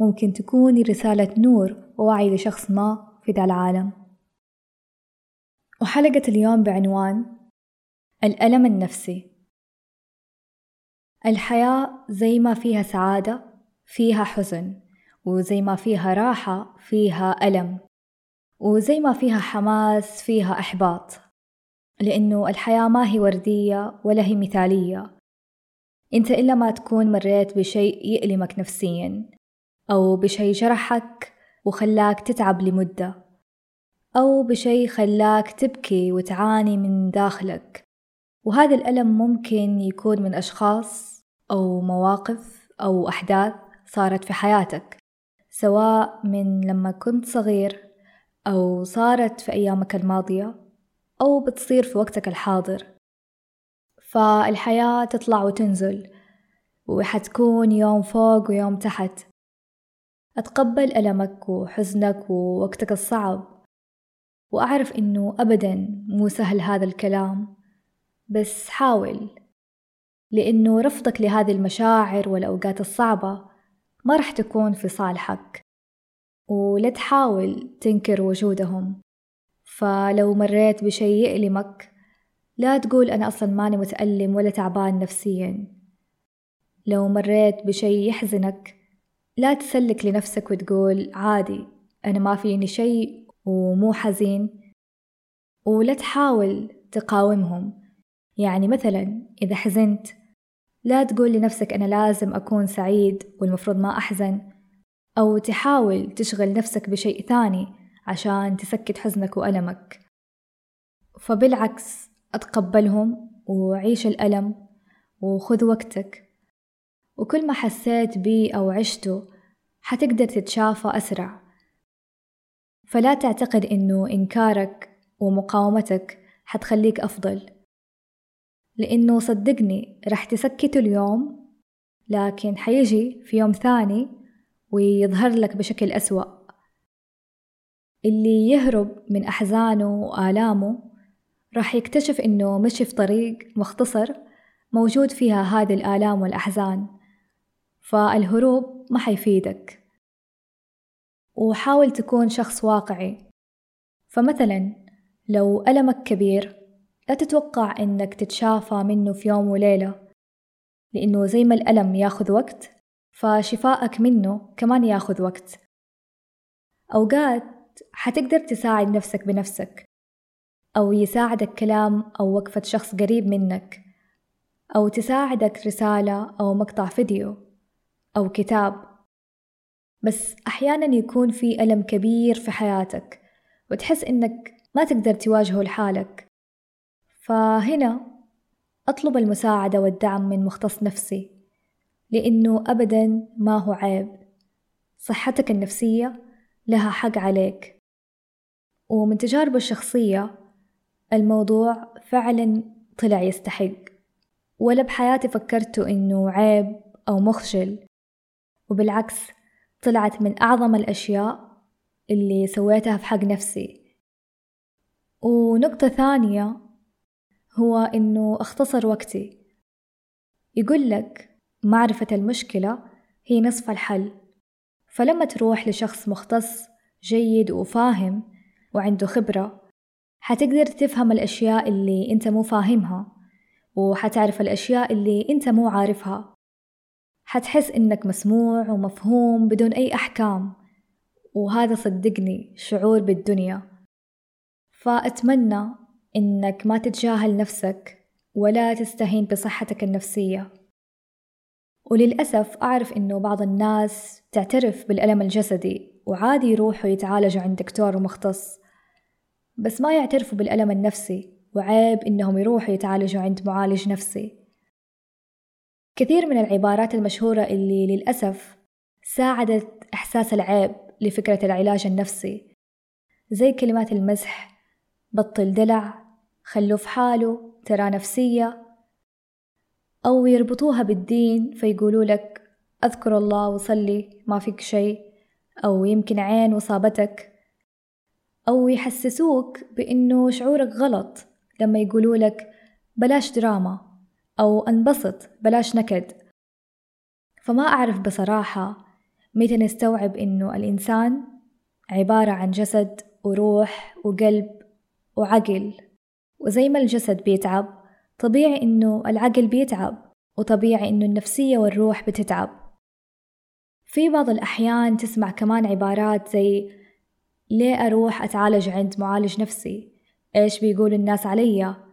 ممكن تكون رسالة نور ووعي لشخص ما في ذا العالم. وحلقة اليوم بعنوان الألم النفسي. الحياة زي ما فيها سعادة فيها حزن وزي ما فيها راحة فيها ألم وزي ما فيها حماس فيها إحباط. لأنه الحياة ما هي وردية ولا هي مثالية. أنت إلا ما تكون مريت بشيء يألمك نفسيا. أو بشيء جرحك وخلاك تتعب لمدة أو بشي خلاك تبكي وتعاني من داخلك. وهذا الألم ممكن يكون من أشخاص أو مواقف أو أحداث صارت في حياتك سواء من لما كنت صغير أو صارت في أيامك الماضية أو بتصير في وقتك الحاضر. فالحياة تطلع وتنزل وحتكون يوم فوق ويوم تحت. أتقبل ألمك وحزنك ووقتك الصعب وأعرف إنه أبدا مو سهل هذا الكلام. بس حاول لأنه رفضك لهذه المشاعر والأوقات الصعبة ما رح تكون في صالحك ولا تحاول تنكر وجودهم. فلو مريت بشي يألمك لا تقول أنا أصلا ماني متألم ولا تعبان نفسيا. لو مريت بشي يحزنك لا تسلك لنفسك وتقول عادي أنا ما فيني شيء ومو حزين ولا تحاول تقاومهم. يعني مثلا إذا حزنت لا تقول لنفسك أنا لازم أكون سعيد والمفروض ما أحزن أو تحاول تشغل نفسك بشيء ثاني عشان تسكت حزنك وألمك. فبالعكس أتقبلهم وعيش الألم وخذ وقتك. وكل ما حسيت بيه أو عشته حتقدر تتشافى أسرع. فلا تعتقد إنه إنكارك ومقاومتك حتخليك أفضل. لأنه صدقني رح تسكته اليوم لكن حيجي في يوم ثاني ويظهر لك بشكل أسوأ. اللي يهرب من أحزانه وآلامه راح يكتشف إنه مشي في طريق مختصر موجود فيها هذه الآلام والأحزان. فالهروب ما حيفيدك. وحاول تكون شخص واقعي. فمثلا لو ألمك كبير لا تتوقع إنك تتشافى منه في يوم وليلة لأنه زي ما الألم ياخذ وقت فشفائك منه كمان ياخذ وقت. أوقات حتقدر تساعد نفسك بنفسك أو يساعدك كلام أو وقفة شخص قريب منك أو تساعدك رسالة أو مقطع فيديو. أو كتاب. بس أحيانا يكون في ألم كبير في حياتك وتحس إنك ما تقدر تواجهه لحالك. فهنا أطلب المساعدة والدعم من مختص نفسي لأنه أبدا ما هو عيب. صحتك النفسية لها حق عليك. ومن تجاربي الشخصية الموضوع فعلا طلع يستحق. ولا بحياتي فكرت إنه عيب أو مخجل. وبالعكس طلعت من أعظم الأشياء اللي سويتها في حق نفسي. ونقطة ثانية هو إنه أختصر وقتي. يقول لك معرفة المشكلة هي نصف الحل. فلما تروح لشخص مختص جيد وفاهم وعنده خبرة حتقدر تفهم الأشياء اللي أنت مو فاهمها وحتعرف الأشياء اللي أنت مو عارفها. حتحس إنك مسموع ومفهوم بدون أي أحكام. وهذا صدقني شعور بالدنيا. فأتمنى إنك ما تتجاهل نفسك ولا تستهين بصحتك النفسية. وللأسف أعرف إنه بعض الناس تعترف بالألم الجسدي وعادي يروحوا يتعالجوا عند دكتور مختص. بس ما يعترفوا بالألم النفسي وعيب إنهم يروحوا يتعالجوا عند معالج نفسي. كثير من العبارات المشهورة اللي للأسف ساعدت إحساس العيب لفكرة العلاج النفسي زي كلمات المزح بطل دلع خلوه في حاله ترى نفسية أو يربطوها بالدين فيقولوا لك أذكر الله وصلي ما فيك شيء أو يمكن عين وصابتك أو يحسسوك بإنه شعورك غلط لما يقولوا لك بلاش دراما. أو أنبسط بلاش نكد. فما أعرف بصراحة متى نستوعب إنه الإنسان عبارة عن جسد وروح وقلب وعقل. وزي ما الجسد بيتعب طبيعي إنه العقل بيتعب وطبيعي إنه النفسية والروح بتتعب. في بعض الأحيان تسمع كمان عبارات زي ليه أروح أتعالج عند معالج نفسي؟ إيش بيقول الناس عليا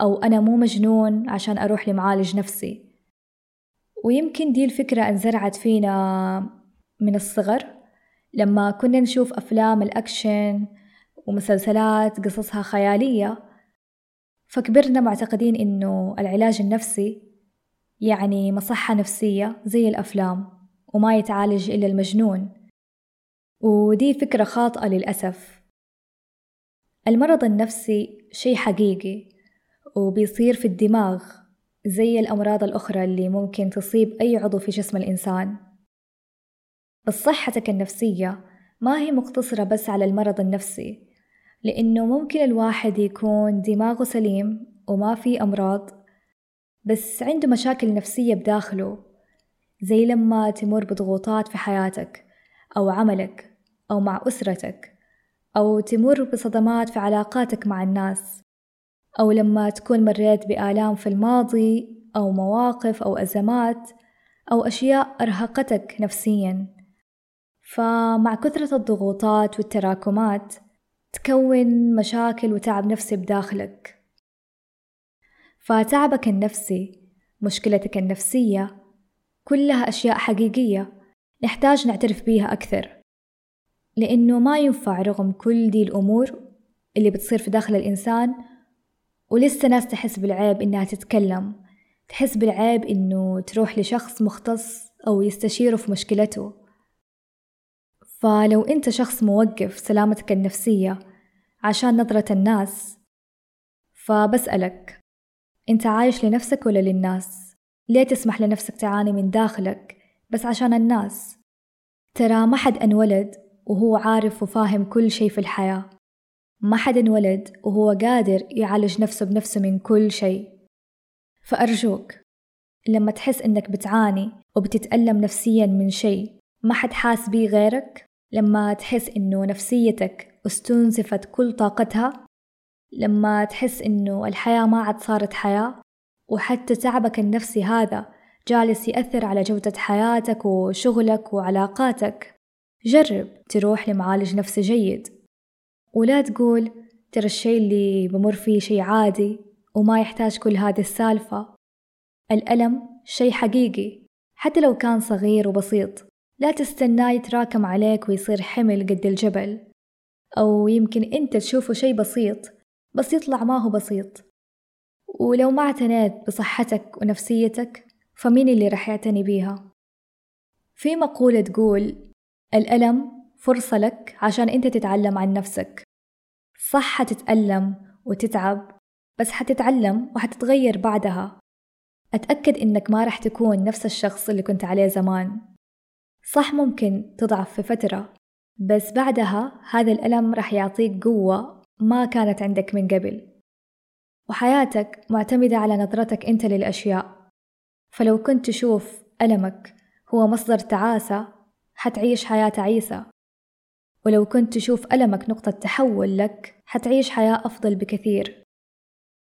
أو أنا مو مجنون عشان أروح لمعالج نفسي. ويمكن دي الفكرة انزرعت فينا من الصغر لما كنا نشوف أفلام الأكشن ومسلسلات قصصها خيالية فكبرنا معتقدين إنه العلاج النفسي يعني مصحة نفسية زي الأفلام وما يتعالج إلا المجنون. ودي فكرة خاطئة للأسف. المرض النفسي شي حقيقي وبيصير في الدماغ زي الأمراض الأخرى اللي ممكن تصيب أي عضو في جسم الإنسان. بس صحتك النفسية ما هي مقتصرة بس على المرض النفسي لأنه ممكن الواحد يكون دماغه سليم وما في أمراض بس عنده مشاكل نفسية بداخله زي لما تمر بضغوطات في حياتك أو عملك أو مع أسرتك أو تمر بصدمات في علاقاتك مع الناس. أو لما تكون مريت بآلام في الماضي أو مواقف أو أزمات أو أشياء أرهقتك نفسيا. فمع كثرة الضغوطات والتراكمات تكون مشاكل وتعب نفسي بداخلك. فتعبك النفسي مشكلتك النفسية كلها أشياء حقيقية نحتاج نعترف بيها أكثر. لأنه ما ينفع رغم كل دي الأمور اللي بتصير في داخل الإنسان ولسه ناس تحس بالعيب إنها تتكلم تحس بالعيب إنه تروح لشخص مختص أو يستشيره في مشكلته فلو أنت شخص موقف سلامتك النفسية عشان نظرة الناس فبسألك أنت عايش لنفسك ولا للناس؟ ليه تسمح لنفسك تعاني من داخلك بس عشان الناس؟ ترى ما حد أنولد وهو عارف وفاهم كل شي في الحياة ما حد انولد وهو قادر يعالج نفسه بنفسه من كل شي فأرجوك لما تحس إنك بتعاني وبتتألم نفسيا من شي ما حد حاس بيه غيرك؟ لما تحس إنه نفسيتك استنزفت كل طاقتها؟ لما تحس إنه الحياة ما عاد صارت حياة؟ وحتى تعبك النفسي هذا جالس يأثر على جودة حياتك وشغلك وعلاقاتك؟ جرب تروح لمعالج نفسي جيد. ولا تقول ترى الشي اللي بمر فيه شي عادي وما يحتاج كل هذه السالفة. الألم شي حقيقي حتى لو كان صغير وبسيط. لا تستناه يتراكم عليك ويصير حمل قد الجبل. أو يمكن أنت تشوفه شي بسيط بس يطلع ما هو بسيط. ولو ما اعتنيت بصحتك ونفسيتك فمين اللي رح يعتني بيها؟ في مقولة تقول الألم فرصة لك عشان أنت تتعلم عن نفسك. صح حتتألم وتتعب بس حتتعلم وحتتغير بعدها. أتأكد إنك ما رح تكون نفس الشخص اللي كنت عليه زمان. صح ممكن تضعف في فترة بس بعدها هذا الألم رح يعطيك قوة ما كانت عندك من قبل. وحياتك معتمدة على نظرتك أنت للأشياء. فلو كنت تشوف ألمك هو مصدر تعاسة حتعيش حياة تعيسة ولو كنت تشوف ألمك نقطة تحول لك حتعيش حياة أفضل بكثير.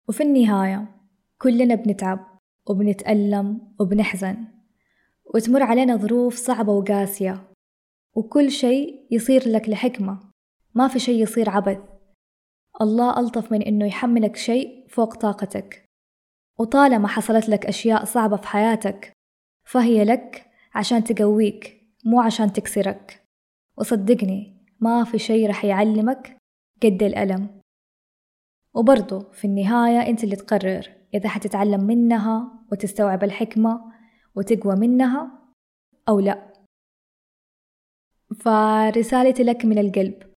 وفي النهاية كلنا بنتعب وبنتألم وبنحزن. وتمر علينا ظروف صعبة وقاسية. وكل شيء يصير لك لحكمة. ما في شيء يصير عبث. الله ألطف من إنه يحملك شيء فوق طاقتك. وطالما حصلت لك أشياء صعبة في حياتك فهي لك عشان تقويك مو عشان تكسرك. وصدقني ما في شي رح يعلمك قد الألم. وبرضو في النهاية أنت اللي تقرر إذا حتتعلم منها وتستوعب الحكمة وتقوى منها أو لا. فرسالتي لك من القلب.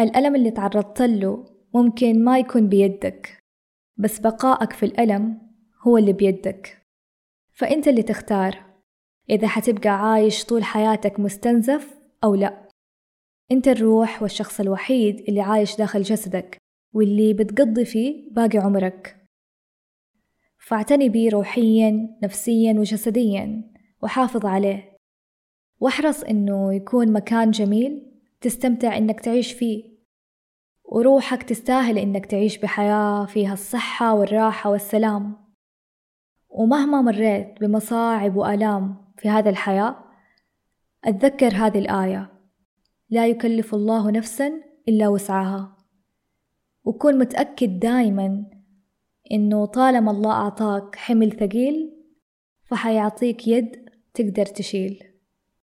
الألم اللي تعرضت له ممكن ما يكون بيدك بس بقائك في الألم هو اللي بيدك. فأنت اللي تختار إذا حتبقى عايش طول حياتك مستنزف أو لأ. أنت الروح والشخص الوحيد اللي عايش داخل جسدك واللي بتقضي فيه باقي عمرك. فاعتني بيه روحيا نفسيا وجسديا وحافظ عليه. واحرص إنه يكون مكان جميل تستمتع إنك تعيش فيه. وروحك تستاهل إنك تعيش بحياة فيها الصحة والراحة والسلام. ومهما مريت بمصاعب وآلام في هذا الحياة أتذكر هذه الآية. لا يكلف الله نفسا إلا وسعها. وكون متأكد دايما إنه طالما الله أعطاك حمل ثقيل فحيعطيك يد تقدر تشيل.